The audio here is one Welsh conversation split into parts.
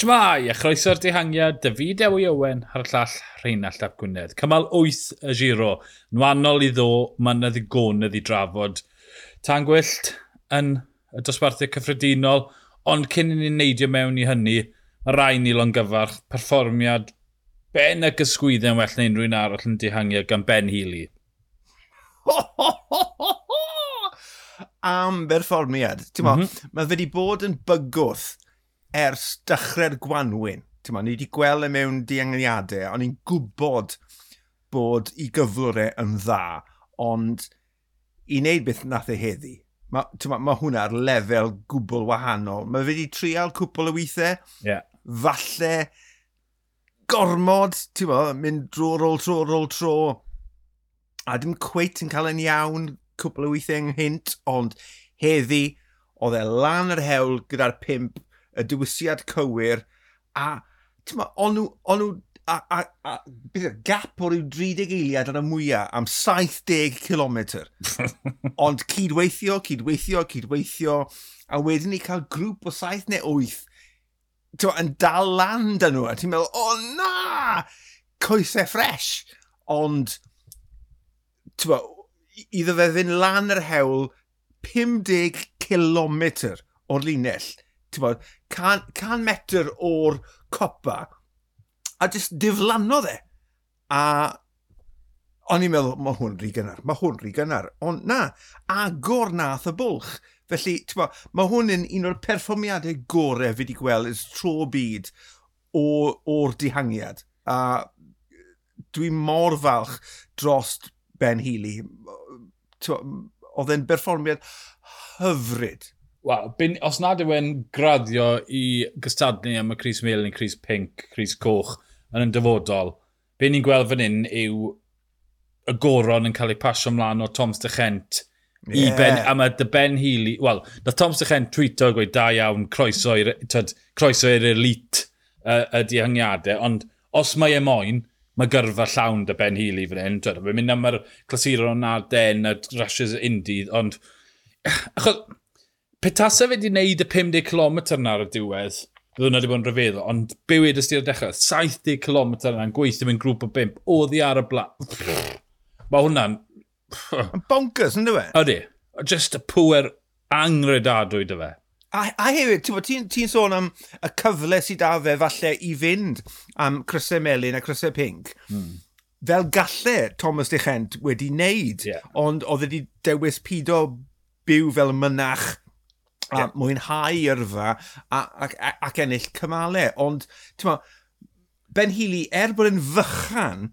Shmai, a chroeso'r dihangiad, David Ewy Owen ar y llall Rheinald Ap Gwynedd. Cymal 8 y giro, nwannol i ddo, mae'n na gonydd i drafod. Tan gwyllt yn y dosbarthau cyffredinol, ond cyn i ni neidio mewn i hynny, mae rai ni longyfarch, perfformiad ben y gysgwyddau'n well na unrhyw'n arall yn dihangiad gan Ben Healy. Am berfformiad. Mm -hmm. mae fe wedi bod yn bygwth ers dechrau'r gwanwyn. Ma, ni wedi gweld e mewn diangliadau, ond ni'n gwybod bod i gyflwyrau e yn dda, ond i wneud beth nath e heddi. Mae ma, ma hwnna ar lefel gwbl wahanol. Mae fe wedi trial cwpl o weithiau. Yeah. Falle gormod, ti'n ma, mynd dro, rôl, tro, rôl, tro. A dim cweit yn cael yn iawn cwpl o weithiau ynghynt, ond heddi, oedd e lan yr hewl gyda'r pimp y diwysiad cywir, a ti'n ma, o'n nhw, a, a, a beth yw'r e? gap o ryw 30 eiliad ar y mwyaf am 70 km. Ond cydweithio, cydweithio, cydweithio, a wedyn ni cael grŵp o 7 neu 8 to, yn dal lan dyn nhw, a ti'n meddwl, o oh, na, coesau ffres. Ond, ti'n iddo fe fynd lan yr hewl 50 km o'r linell bod, can, can metr o'r copa, a jyst diflanno dde. A o'n i'n meddwl, mae hwn rhy gynnar, mae hwn rhy gynnar. Ond na, agor nath y bwlch. Felly, bo, mae hwn yn un o'r perfformiadau gorau fi wedi gweld ys tro byd o'r dihangiad. A dwi mor falch dros Ben Healy. Oedd e'n berfformiad hyfryd Wel, os nad yw e'n graddio i gystadlu am y Cris Mel neu Cris Pink, Cris Coch yn y dyfodol, be ni'n gweld fan hyn yw y goron yn cael ei pasio ymlaen o Tom Stachent yeah. i ben, a mae dy Ben Healy, wel, na Tom Stachent twito gweud da iawn croeso i'r elit uh, y dihangiadau, ond os mae e moyn, mae gyrfa llawn dy Ben Healy fan hyn. Dwi'n mynd am yr clasuron na den a rashes Indydd, ond achos petasa fe wedi wneud y 50 km na ar y diwedd, bydd hwnna wedi bod yn rhyfeddol, ond be bywyd e ysdi o'r dechrau, 70 km na'n gweithio mewn grŵp o 5, oedd oddi ar y blaen. Mae hwnna'n... Yn bonkers, yn dweud? Ydy. Just y pwer angredadwy dy fe. A, a hefyd, ti'n ti, ti sôn am y cyfle sydd da fe falle i fynd am crysau Melin a crysau pink. Hmm. Fel gallai Thomas Dechent wedi wneud, yeah. ond oedd wedi dewis pido byw fel mynach a yeah. mwynhau yrfa ac, ennill cymalau. Ond, ti'n ma, Ben Healy, er bod yn fychan,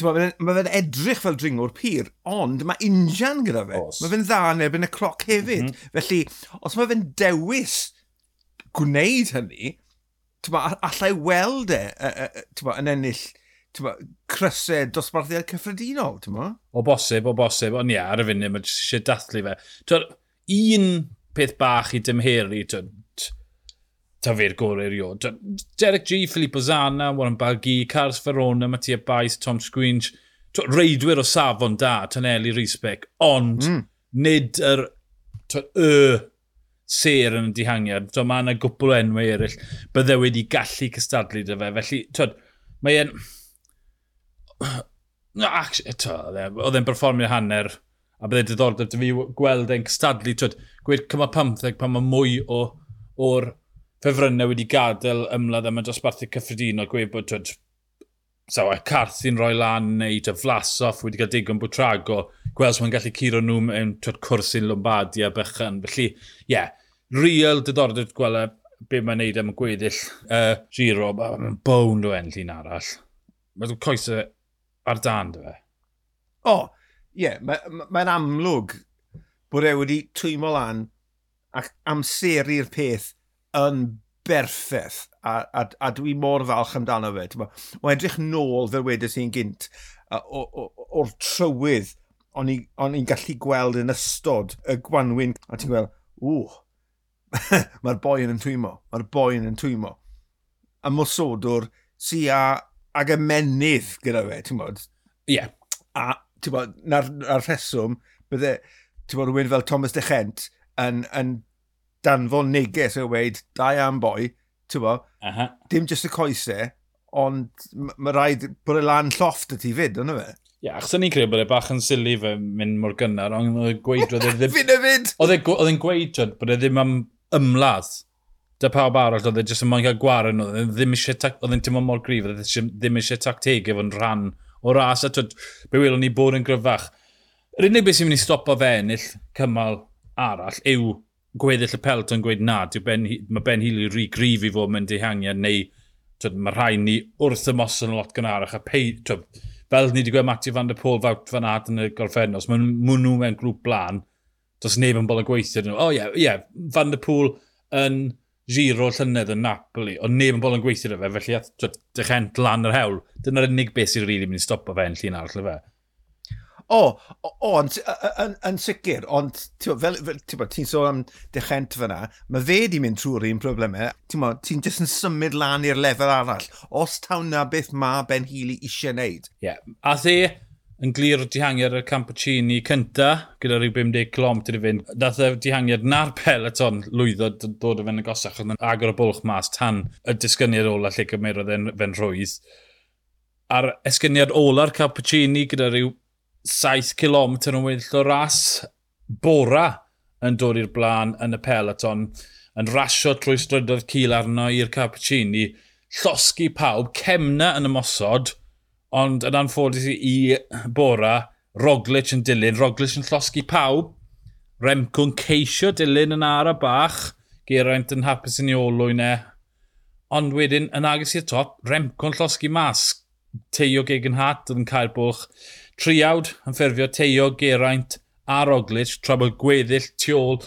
mae fe'n edrych fel dringwr pyr, ond mae injan gyda fe. Mae fe'n dda yn erbyn y cloc hefyd. Mm -hmm. Felly, os mae fe'n dewis gwneud hynny, ma, allai weld e, e, e, e ma, yn ennill ma, crysau dosbarthiad cyffredinol. O bosib, o bosib, ond ia, ar y funud, mae jyst eisiau dathlu fe. Twa, un peth bach i dymheri, ta fe'r gorau erioed. Derek G, Filippo Zana, Warren Bargi, Carlos Verona, Mattia Baes, Tom Squinch, reidwyr o safon da, Taneli Rysbeck, ond mm. nid yr y ser yn y dihangiad. Mae yna gwbl enwau eraill. Bydde wedi gallu cystadlu dy fe. Felly, twyd, mae e'n... No, actually, oedd e'n performio hanner a bydde diddordeb dy fi gweld e'n cystadlu, twyd, gweud cyma 15 pan mae mwy o, o'r ffefrynnau wedi gadael ymladd yma dosbarthu cyffredinol, gweud bod twyd, so, a e, Carthy'n rhoi lan neu to Flasoff wedi cael digon bod trago, gweld sy'n gallu curo nhw mewn twyd cwrs i'n Lombardi a bychan. Felly, ie, yeah, real diddordeb gweld e, be mae'n neud am y gweddill uh, giro, mae'n bown o enll un arall. Mae'n coesau ar dan dy fe. O, oh, ie, yeah, mae'n ma, ma amlwg bod e wedi twymo lan ac amseru'r peth yn berffaith a, a, a dwi mor falch amdano fe. Mae'n edrych nôl fel wedes i'n gynt o'r trywydd o'n i'n gallu gweld yn ystod y gwanwyn a ti'n gweld, ww, mae'r boi yn twymo, mae'r boi yn twymo. A mosodwr sy'n ag ymenydd gyda fe, ti'n bod? Ie. Yeah. A bod, na'r, na rheswm, bydde, ti'n bod, rhywun fel Thomas de Chent yn, yn danfon neges o weid, da am boi, ti'n bod, uh -huh. dim jyst y coesau, ond mae rhaid bod y lan llofft y ti fyd, ond fe? Ie, yeah, achos ni'n credu bod e bach yn sili fe mynd mor gynnar, ond oedd e gweud... E Fy'n y fyd! E oedd e'n gweud bod e ddim am ymladd. Da pawb arall, oedd e jyst yn moyn cael gwaran, oedd e ddim eisiau... Oedd e'n teimlo mor grif, oedd e ddim eisiau tactegau fo'n rhan o ras, a twyd, be welwn ni bod yn gryfach. Yr unig beth sy'n mynd i stopo fe ennill cymal arall yw gweddill y pelt yn gweud na, ben, mae Ben Healy rhy grif i fod mewn dehangiad, neu mae rhai ni wrth y mos yn lot gynharach, a pei, twyd, fel ni wedi gweld Matthew van der Pôl fawt fan ad yn y golffennos, mae nhw mewn grŵp blaen, does neb yn bol yn gweithio. nhw, O oh, ie, yeah, yeah, Van der Pôl yn giro llynedd yn Napoli, ond neb yn bol yn gweithio fe, felly ath dechent lan yr hewl. Dyna'r unig beth sy'n rili really mynd i stopo fe yn llun arall y fe. O, ond, yn sicr, ond ti'n sôn am dechent fyna, mae fe di mynd trwy'r un problemau, ti'n jyst yn symud lan i'r lefel arall, os taw na beth mae Ben Healy eisiau wneud. Ie, yeah. a the, yn glir o dihangiad ar Campuccini cynta, gyda rhyw 50 km i fynd. Dath y dihangiad na'r peleton lwyddo dod o fe'n agosach, oedd yn agor y bwlch mas tan y disgyniad ola lle gymerodd e'n fe'n rhwydd. A'r esgyniad ola'r Campuccini gyda rhyw 7 km yn weddill o ras, bora yn dod i'r blaen yn y peleton, yn rasio trwy strydoedd cil arno i'r Cappuccini, llosgu pawb, cemna yn y mosod, ond yn anffodus i Bora, Roglic yn dilyn, Roglic yn llosgu pawb, Remco'n ceisio dilyn yn ara bach, Geraint yn hapus yn ei olwyn e, ond wedyn yn agos i'r top, Remco'n llosgu mas, Teio Gegan Hat yn cael bwlch, Triawd yn ffurfio Teio Geraint a Roglic, tra bod gweddill tu ôl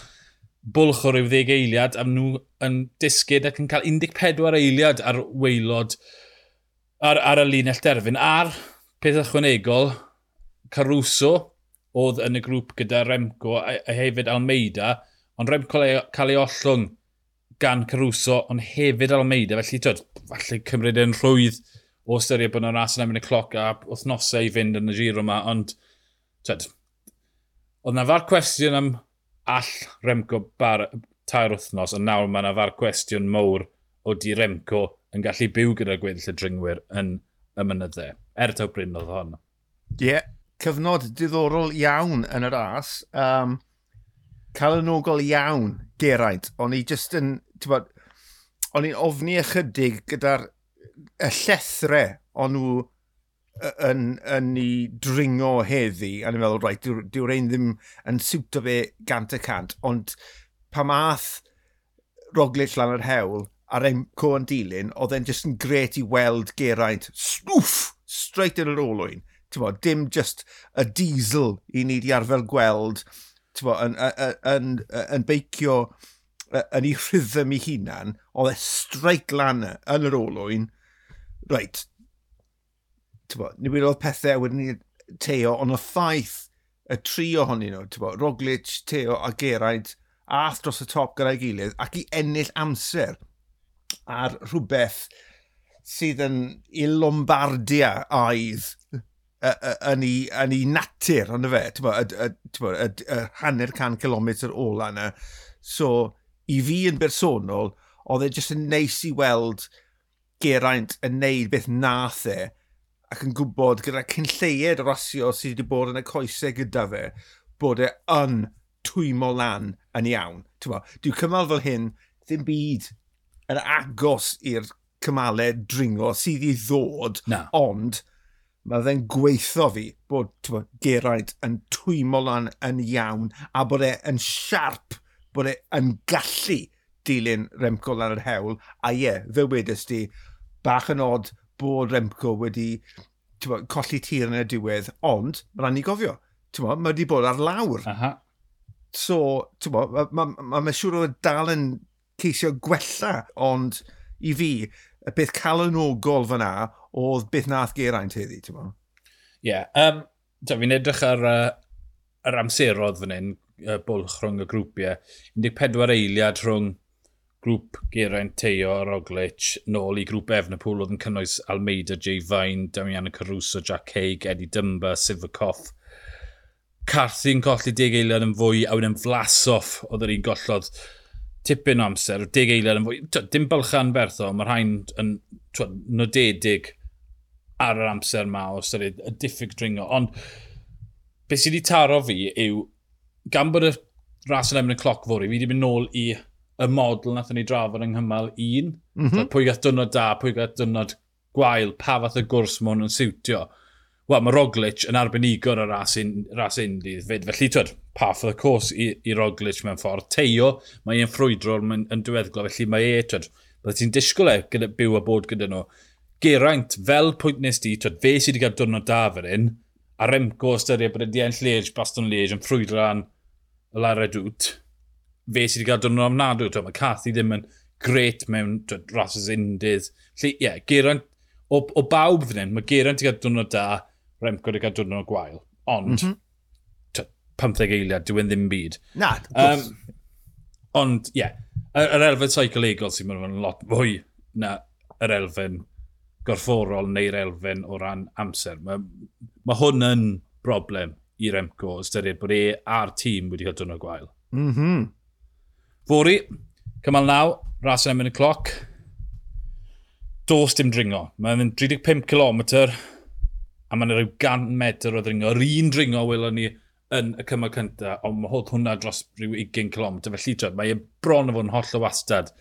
bwlch o ryw ddeg eiliad, am nhw yn disgyd ac yn cael 14 eiliad ar weilod ar, ar y linell derfyn. A'r peth ychwanegol, Caruso, oedd yn y grŵp gyda Remco a, a hefyd Almeida, ond Remco cael ei ollwng gan Caruso, ond hefyd Almeida, felly tyd, falle cymryd yn rhwydd o ystyried bod yna'n ras yn efo'n y cloc a wythnosau i fynd yn y giro yma, ond tyd, oedd yna far cwestiwn am all Remco bar, tair wythnos, ond nawr mae yna far cwestiwn mowr o di Remco yn gallu byw gyda gweddill y dringwyr yn y mynyddau. Er taw Bryn oedd hon. Ie, yeah, cyfnod diddorol iawn yn yr as. Um, calonogol iawn, Geraint. O'n i just yn, ti'n bod, o'n i'n ofni ychydig gyda'r y llethre o'n nhw yn, yn ei dringo heddi, a ni'n meddwl, rhaid, right, dyw'r ein ddim yn siwto fe gant y cant, ond pa math Roglic lan yr hewl, a'r Emco yn dilyn, oedd e'n just yn gret i weld Geraint, swff, straight yn yr olwyn. Bo, dim just y diesel i ni di arfer gweld bo, yn, yn, yn, yn beicio yn ei rhythm i hunan, oedd e straight lan yn yr olwyn. Reit, bo, ni wedi oedd pethau wedyn ni teo, ond y ffaith y tri ohonyn nhw, bo, Roglic, Teo a Geraint, ath dros y top gyda'i gilydd ac i ennill amser ar rhywbeth sydd yn i Lombardia aidd yn ei, yn ei natur, ond y fe, y y, y, y hanner can kilometr ola yna. So, i fi yn bersonol, oedd e jyst yn neis i weld Geraint yn neud beth nath e, ac yn gwybod gyda cynlleied o rasio sydd wedi bod yn y coesau gyda fe, bod e yn twymo lan yn iawn. Dwi'n cymal fel hyn, ddim byd yn agos i'r cymalau dringo sydd i ddod, Na. ond mae fe'n gweithio fi bod bo, Geraint yn twymo lan yn iawn a bod e yn siarp, bod e yn gallu dilyn Remco lan yr hewl. A ie, fe wedys di, bach yn od bod Remco wedi bo, colli tir yn y diwedd, ond mae'n rhan i gofio. Bo, mae wedi bod ar lawr. Aha. So, ti'n bo, mae ma, ma, ma siŵr o e dal yn ceisio gwella, ond i fi, y beth calonogol fyna oedd beth nath Geraint heddi, ti'n meddwl? Ie, yeah, um, fi'n edrych ar uh, yr amserodd fan hyn, uh, bwlch rhwng y grwpiau. 14 eiliad rhwng grŵp Geraint Teo a Roglic nôl i grŵp Efnapol oedd yn cynnwys Almeida, Jay Vine, Damiano Caruso, Jack Haig, Eddie Dumba, Sivakoff. Carthy'n colli 10 eiliad yn fwy a wedyn flasoff oedd yr un gollodd tipyn o amser, o deg eiliad yn fwy, dim bylchan bertho, mae'r rhain yn twyd, nodedig ar yr amser yma o ystyried y diffyg dringo. Ond beth sydd wedi taro fi yw, gan bod y ras yn efo'n y cloc fori, fi wedi mynd nôl i y model nath ni drafod yng nghymal un. Mm -hmm. Pwy gath dynod da, pwy gath dynod gwael, pa fath y gwrs mae hwn yn siwtio. Wel, mae Roglic yn arbenigwr o ras, un, ras un dydd fyd. Felly, twyd, path o'r cws i, i Roglic mewn ffordd. Teio, mae e'n ffrwydro yn, yn diweddglo, felly mae e, twyd, byddai ti'n disgwyl e gyda byw a bod gyda nhw. Geraint, fel pwynt nes di, twyd, fe sydd wedi cael dwrnod da fyr un, a Remco ystyried bod wedi enll Liege, Baston Liege, yn ffrwydro an y Lara Dwt, fe sydd wedi cael dwrnod ofnadw, twyd, mae Cathy ddim yn gret mewn twyd, rhasys undydd. Felly, ie, yeah, Geraint, o, o bawb fan hyn, mae Geraint wedi cael dwrnod da, Remco wedi cael dwrnod gwael. Ond, mm -hmm 15 eiliad, dwi'n ddim byd. Na, um, Ond, ie, yeah, yr elfen seicolegol sy'n mynd yn lot fwy na yr elfen gorfforol neu'r elfen o ran amser. Mae, mae hwn yn broblem i Remco ystyried bod e a'r tîm wedi hydwn o gwael. Mm -hmm. Fori, cymal naw, ras yn y cloc. Dos dim dringo. Mae'n 35 km a mae'n rhyw 100 metr o ddringo. Yr un dringo welon ni yn y cymal cyntaf, ond mae hodd hwnna dros rhyw 20 km. Felly, twyd, mae e bron o fod yn holl o wastad.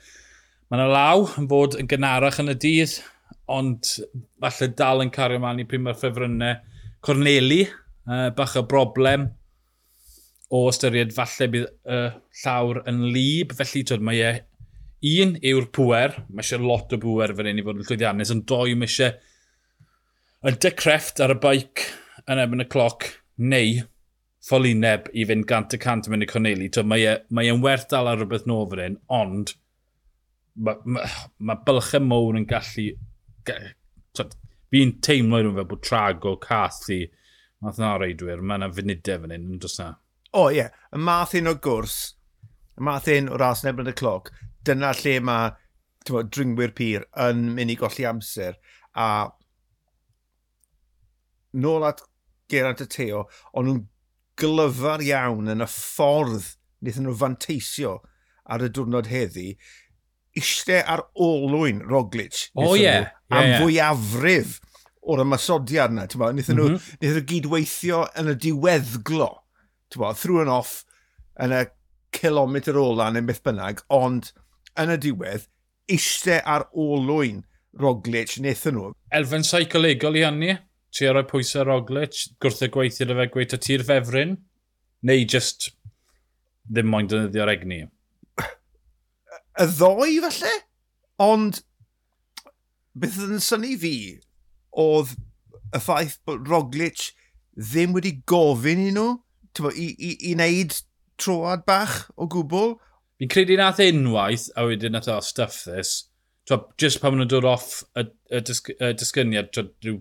Mae yna law yn fod yn gynarach yn y dydd, ond falle dal yn cario mlaen i pryd mae'r ffefrynnau. Corneli, uh, bach o broblem o ystyried falle bydd y uh, llawr yn lib, felly twyd, mae e un yw'r pwer, mae eisiau lot o bwer fan hyn i fod yn llwyddiannus, ond doi mae eisiau y decrefft ar y baic yn ebyn y cloc, neu ffolineb i fynd gant y cant mynd i Corneli. Mae e, mae e'n werth dal ar rhywbeth nôl nofr un, ond mae ma, ma bylchau mowr yn gallu... Fi'n teimlo nhw fel bod Trago, Cathy, math na reidwyr, mae yna funudau fan hyn, yn dros na. O, ie. Yeah. Y math un o gwrs, y math un o ras nebyn y cloc, dyna lle mae dringwyr pyr yn mynd i golli amser. A nôl at Geraint y Teo, ond nhw'n glyfar iawn yn y ffordd wnaethon nhw fanteisio ar y diwrnod heddi, eistedd ar olwyn Roglic. O oh, ie. Yeah. Am yeah, fwyafrif o'r ymasodiad yna. Wnaethon nhw, mm -hmm. nhw, gydweithio yn y diweddglo, bo, through and off, yn y kilometr ola neu beth bynnag, ond yn y diwedd, eistedd ar olwyn Roglic wnaethon nhw. Elfen seicolegol i hynny? tri roi pwysau ar Roglic, gwrth y gweithio fe gweithio ti'r fefryn, neu just ddim moyn dynyddio'r egni? Y ddoi falle, ond beth yn syni fi oedd y ffaith bod Roglic ddim wedi gofyn i nhw i, i, i wneud troad bach o gwbl. Fi'n credu nath unwaith, a wedyn nath o stuff this, Twa, just pan maen nhw'n dod off y, y, dysg, y disgyniad, rhyw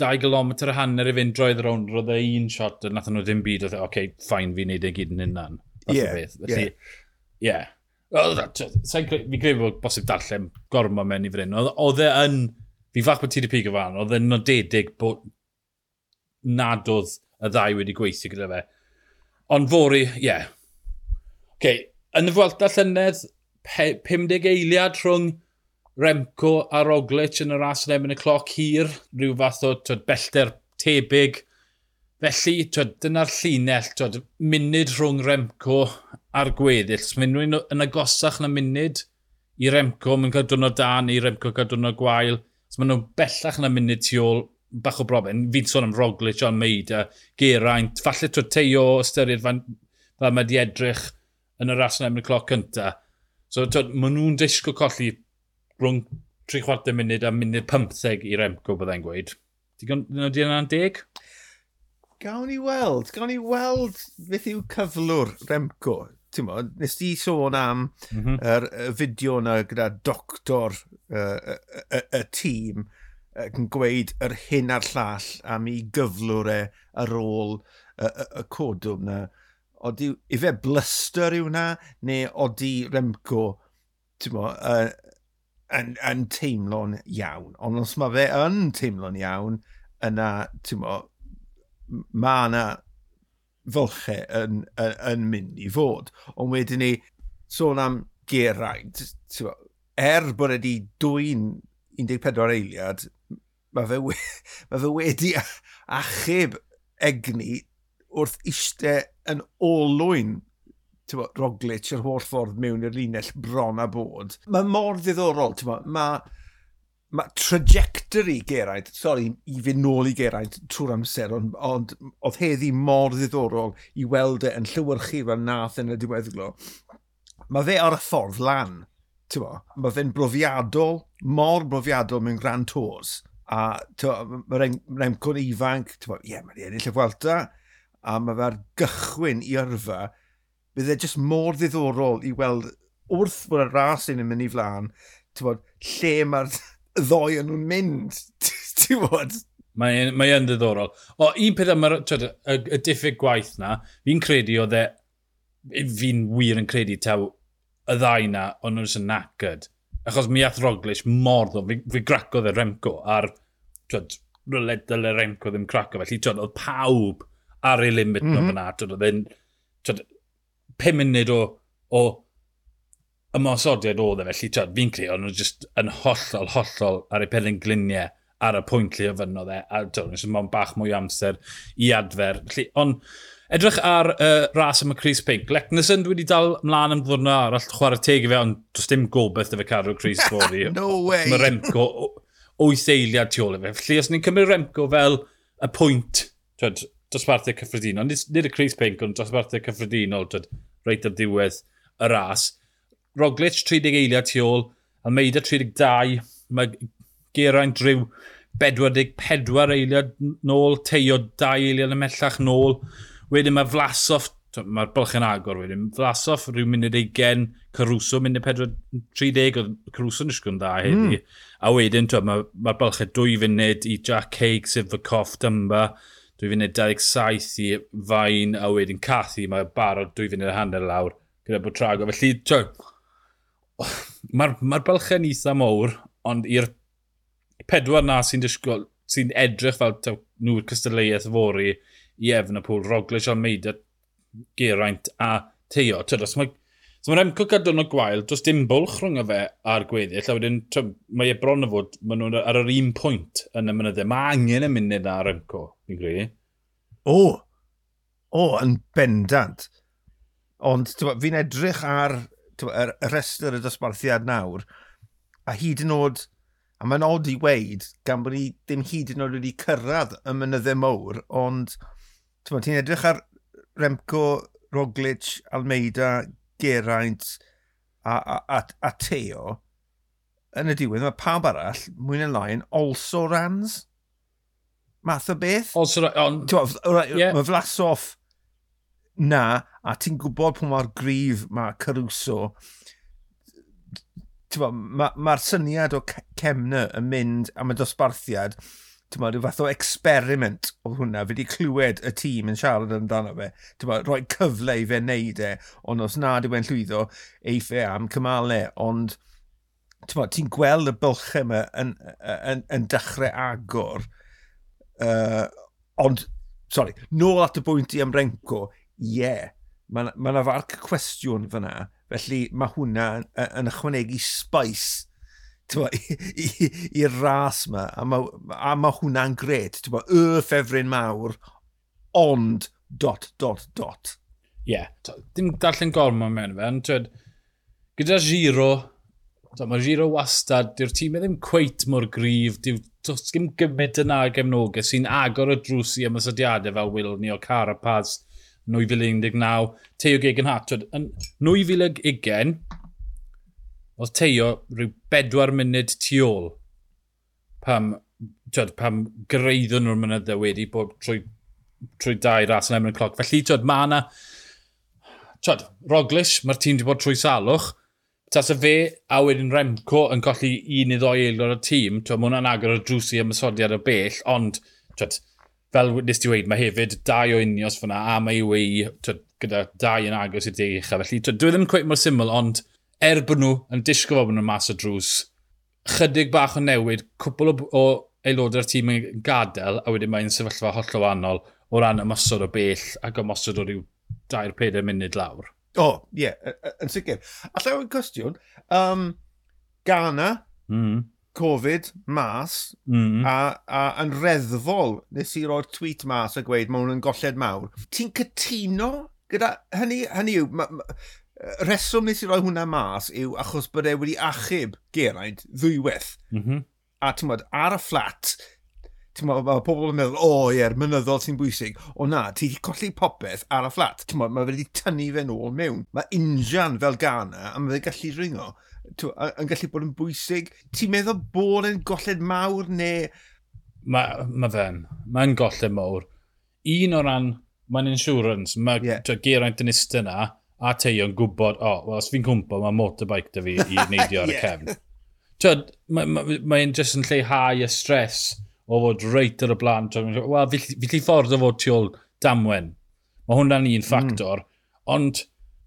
2 km a hanner i fynd droedd rownd, roedd e un shot, a nath nhw ddim byd, oedd e, oce, okay, ffain, fi'n neud e gyd yn unan. Ie, ie. Ie. E, fi'n credu bod bosib darllen gormo mewn i fryn. Oedd e yn, fi fach bod ti wedi pig o fan, oedd e'n nodedig bod nad oedd y ddau wedi gweithio gyda fe. Ond fori, ie. Yeah. Okay. Yn y Fwelta Llynedd, 50 eiliad rhwng Remco a Roglic yn y ras yn erbyn y cloc hir, rhyw fath o twyd, bellter tebyg. Felly, twyd, dyna'r llinell, twyd, munud rhwng Remco a'r gweddill. Mae'n rwy'n yn agosach na munud i Remco, mae'n cael dwrnod da neu Remco cael dwrnod gwael. So mae nhw'n bellach na munud tu ôl bach o broblem. Fi'n sôn am Roglic, John a Geraint, falle twyd teo ystyried fan, fel mae di edrych yn y ras yn emyn y cloc cynta. So, twyd, mae nhw'n disgwyl colli rhwng 3 chwarter munud a munud 15 i Remco byddai'n gweud. Digon, di yna'n deg? Gawn ni weld, gawn ni weld beth yw cyflwr Remco. Ti'n mo, nes di sôn am mm -hmm. er, y fideo yna gyda doctor y uh, uh, uh, tîm yn gweud yr hyn a'r llall am ei gyflwr e ar ôl y, y, y codwm yna. Oeddi, i fe blyster yw hwnna, neu oeddi Remco, ti'n mo, uh, yn, yn teimlo'n iawn. Ond os mae fe yn teimlo'n iawn, yna, ti'n mo, mae yna fylchau yn, yn, yn mynd i fod. Ond wedyn ni, sôn am Geraint, ti'n mo, er bod wedi dwy'n 14 eiliad, mae fe, we, mae fe wedi achub egni wrth eistedd yn olwyn bo, Roglic yr holl ffordd mewn i'r linell bron a bod. Mae mor ddiddorol, mae ma trajectory Geraint, sori, i fynd nôl i Geraint trwy'r amser, ond, ond oedd heddi mor ddiddorol i weld e yn llywyrchu fel nath yn y diweddglo. Mae fe ar y ffordd lan, mae fe'n brofiadol, mor brofiadol mewn Grand Tours. A mae'r Remco'n ifanc, ie, yeah, mae'n ennill y Fwelta, a mae fe'r gychwyn i yrfa bydd e jyst mor ddiddorol i weld wrth bod y ras yn mynd i flaen, ti'n bod, lle mae'r ddoi yn nhw'n mynd, ti'n bod? Mae, mae yn ddiddorol. O, un peth am y, y, y diffyg gwaith na, fi'n credu oedd e, fi'n wir yn credu taw y ddau na, ond nhw'n sy'n nacyd. Achos mi ath Roglic mor ddo, fi, fi gracodd y e Remco ar, twyd, ryled dyle Remco ddim craco, felly twyd, oedd pawb ar ei limit mm -hmm. nhw fyna, twyd, oedd e'n, twyd, 5 munud o, o ymosodiad oedd e, felly tyd, fi'n creu, ond nhw jyst yn hollol, hollol ar eu pelen gliniau ar y pwynt lle ofynodd e, a tyd, nhw'n siŵr bach mwy amser i adfer. Felly, ond edrych ar uh, ras am y Chris Pink. Lecnison, dwi wedi dal mlaen am ddwrna arall chwarae teg i fe, ond does dim gobeith dy fe cadw Chris fori. no way! Mae Remco wyth eiliad tu ôl i fe. Felly, os ni'n cymryd Remco fel y pwynt, tyd, dosbarthau cyffredinol, nid, y Chris Pink, ond dosbarthau cyffredinol, tyd, reit ar diwedd y ras. Roglic 30 eiliad tu ôl, Almeida 32, mae Geraint Drew 44 eiliad nôl, teio 2 eiliad ymellach nôl. Wedyn mae Vlasov, mae'r bylch yn agor wedyn, Vlasov rhyw munud 20, Caruso munud 30, oedd Caruso nes gwrdd dda heddi. Mm. A wedyn mae'r mae, bylch bylchau 2 funud i Jack Haig, Sif Coff, Dymba. 2017 i fain a wedyn cathu, mae barod 2015 lawr gyda bod trago. Felly, tio, mae'r ma balchen eitha mowr, ond i'r pedwar na sy'n disgwyl, sy'n edrych fel nhw'r cystadleuaeth fori i Efn y pŵl, Roglic, Almeida, Geraint a Teo. Tyd, os mae So mae'n emcl gadw'n o gwael, does dim bwlch rhwng y fe a'r gweddill, a wedyn mae e bron o fod, maen nhw'n ar yr un pwynt yn y mynyddau. Mae angen y munud ar emco, fi'n credu. O, o, yn bendant. Ond fi'n edrych ar y restr y dosbarthiad nawr, a hyd yn oed, a mae'n od i weid, gan bod ni ddim hyd yn oed wedi cyrraedd y mynyddau mowr, ond ti'n edrych ar Remco, Roglic, Almeida, Geraint a, a, a, a Teo, yn y diwedd mae pawb arall, mwy na lai, yn also rans. Math o beth. Also, on... yeah. Mae Flasoff na, a ti'n gwybod pwy mae'r grif mae Caruso, mae'r ma syniad o cemna yn mynd am y dosbarthiad, Ti'n bod, fath o experiment oedd hwnna, fi wedi clywed y tîm yn siarad amdano fe. Ti'n rhoi cyfle i fe wneud e, ond os nad yw e'n llwyddo, eiffau e am cymalau. Ond ti'n gweld y bylchau yma yn, yn, yn, yn dechrau agor. Uh, ond, sorry, nôl at y bwynt i am Renko, ie, yeah, mae yna ma farc cwestiwn fyna. Felly mae hwnna yn, yn ychwanegu spice i'r ras yma, a mae ma hwnna'n gred. Y ffefryn mawr, ond dot, dot, dot. Ie, yeah, dim darllen gormod mewn fe, ond twyd, gyda Giro, mae Giro wastad, dyw'r tîm e ddim cweit mor grif, dyw does dim gymaint yn agemnogau sy'n agor y drws i ymysodiadau fel Wilni o Carapaz 2019, Teo Gegenhardt. Yn 2020, oedd Teo rhyw bedwar munud tu ôl pam, tiod, pam greiddon nhw'r mynyddau wedi bod trwy, trwy dau ras yn emyn y cloc. Felly, tiod, mae yna... Tiod, Roglish, mae'r tîm wedi bod trwy salwch. Tas y fe a wedyn Remco yn colli un i ddoi aelod o'r tîm, tiod, mae hwnna'n agor o drws i ymysodiad o bell, ond, tiod, fel nes ti wedi, mae hefyd dau o unios fyna, a mae i wei, gyda dau yn agos i deg uchaf. Felly, tiod, dwi e ddim cweith mor syml, ond er bod nhw yn disgo fod nhw'n mas o drws, chydig bach o newid, cwbl o, o aelodau'r tîm yn gadael, a wedyn mae'n sefyllfa holl o wannol o ran ymosod o bell ac ymosod o ryw 2-4 munud lawr. O, oh, ie, yeah, yn sicr. A llawer cwestiwn, um, Ghana, mm. Covid, mas, mm. a, a yn reddfol nes i roi'r tweet mas a gweud mae hwn yn golled mawr. Ti'n cytuno gyda hynny? Hynny yw, ma, ma, reswm nes i roi hwnna mas yw achos bod e wedi achub Geraint ddwywaith. Mm -hmm. A ti'n modd, ar y fflat, ti'n modd, mae pobl yn meddwl, o oh, ie, ie'r mynyddol sy'n bwysig. O na, ti wedi colli popeth ar y fflat. Ti'n modd, mae wedi tynnu fe nôl mewn. Mae injan fel gana, a mae fe'n gallu ringo. Yn gallu bod yn bwysig. Ti'n meddwl bod yn golled mawr neu... Mae ma fe'n. Mae'n golled mawr. Un o ran, mae'n insurance. Mae yeah. Geraint yn ista yna, a teio'n gwybod, o, oh, well, os fi'n cwmpo, mae motorbike da fi i neidio ar y cefn. yeah. Mae'n ma, ma, ma jyst yn lleihau y stres o fod reit ar y blaen. Wel, fi, fi ffordd o fod tu ôl damwen. Mae hwnna'n un mm. ffactor. Mm. Ond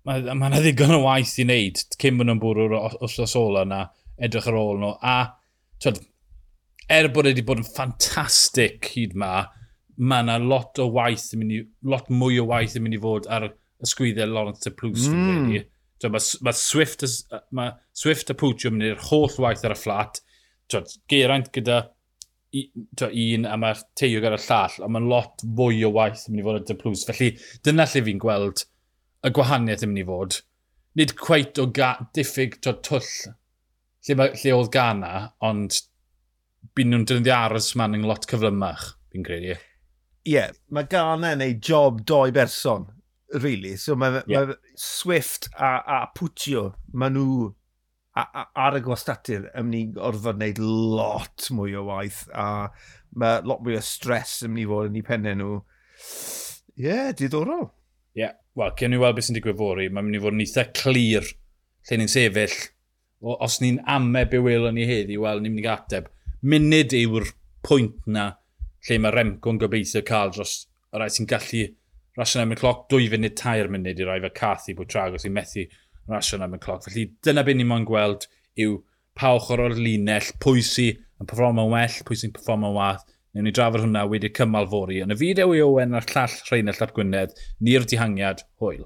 mae yna ma ddigon o waith i wneud cyn bod nhw'n bwrw'r os ola yna, edrych ar ôl nhw. A, tyd, er bod wedi bod yn ffantastig hyd ma, mae yna lot o waith, lot mwy o waith yn mynd i fod ar ysgwyddo Lawrence y Plws. Mm. So, Mae ma Swift, ma Swift a Pwtio mynd i'r holl waith ar y fflat. So, Geraint gyda to, un a mae'r teio gyda'r llall, a mae'n lot fwy o waith yn mynd i fod ar y plws. Felly dyna lle fi'n gweld y gwahaniaeth yn mynd i fod. Nid cweit o ga, diffyg to, twll lle, ma, lle oedd gana, ond byd nhw'n dynnu aros ma'n yng lot cyflymach, fi'n credu. Ie, yeah, mae gana yn ei job doi berson really. So mae yeah. ma Swift a, a Puccio, mae nhw a, a, ar y gwastatur yn mynd i orfod wneud lot mwy o waith a mae lot mwy o stres yn mynd i fod yn eu pennau nhw. Ie, yeah, diddorol. Ie, yeah. wel, cyn i weld beth sy'n digwydd fori. Mae'n mynd i fod yn eitha clir lle ni'n sefyll. O, os ni'n ame be welon ni heddi, wel, ni'n mynd i gateb. Munud yw'r pwynt na lle mae Remco'n gobeithio cael dros y rai sy'n gallu rasio am y cloc, dwy funud, tair munud i rai fe Cathy bod tragos i methu rasio am y cloc. Felly dyna beth ni'n moyn gweld yw pa ochr o'r linell, pwy sy'n yn performa well, pwy sy'n performa wath. Newn ni drafod hwnna wedi cymal fori. Yn y fideo i Owen a'r llall Rheinald Llap Gwynedd, ni'r dihangiad, hwyl.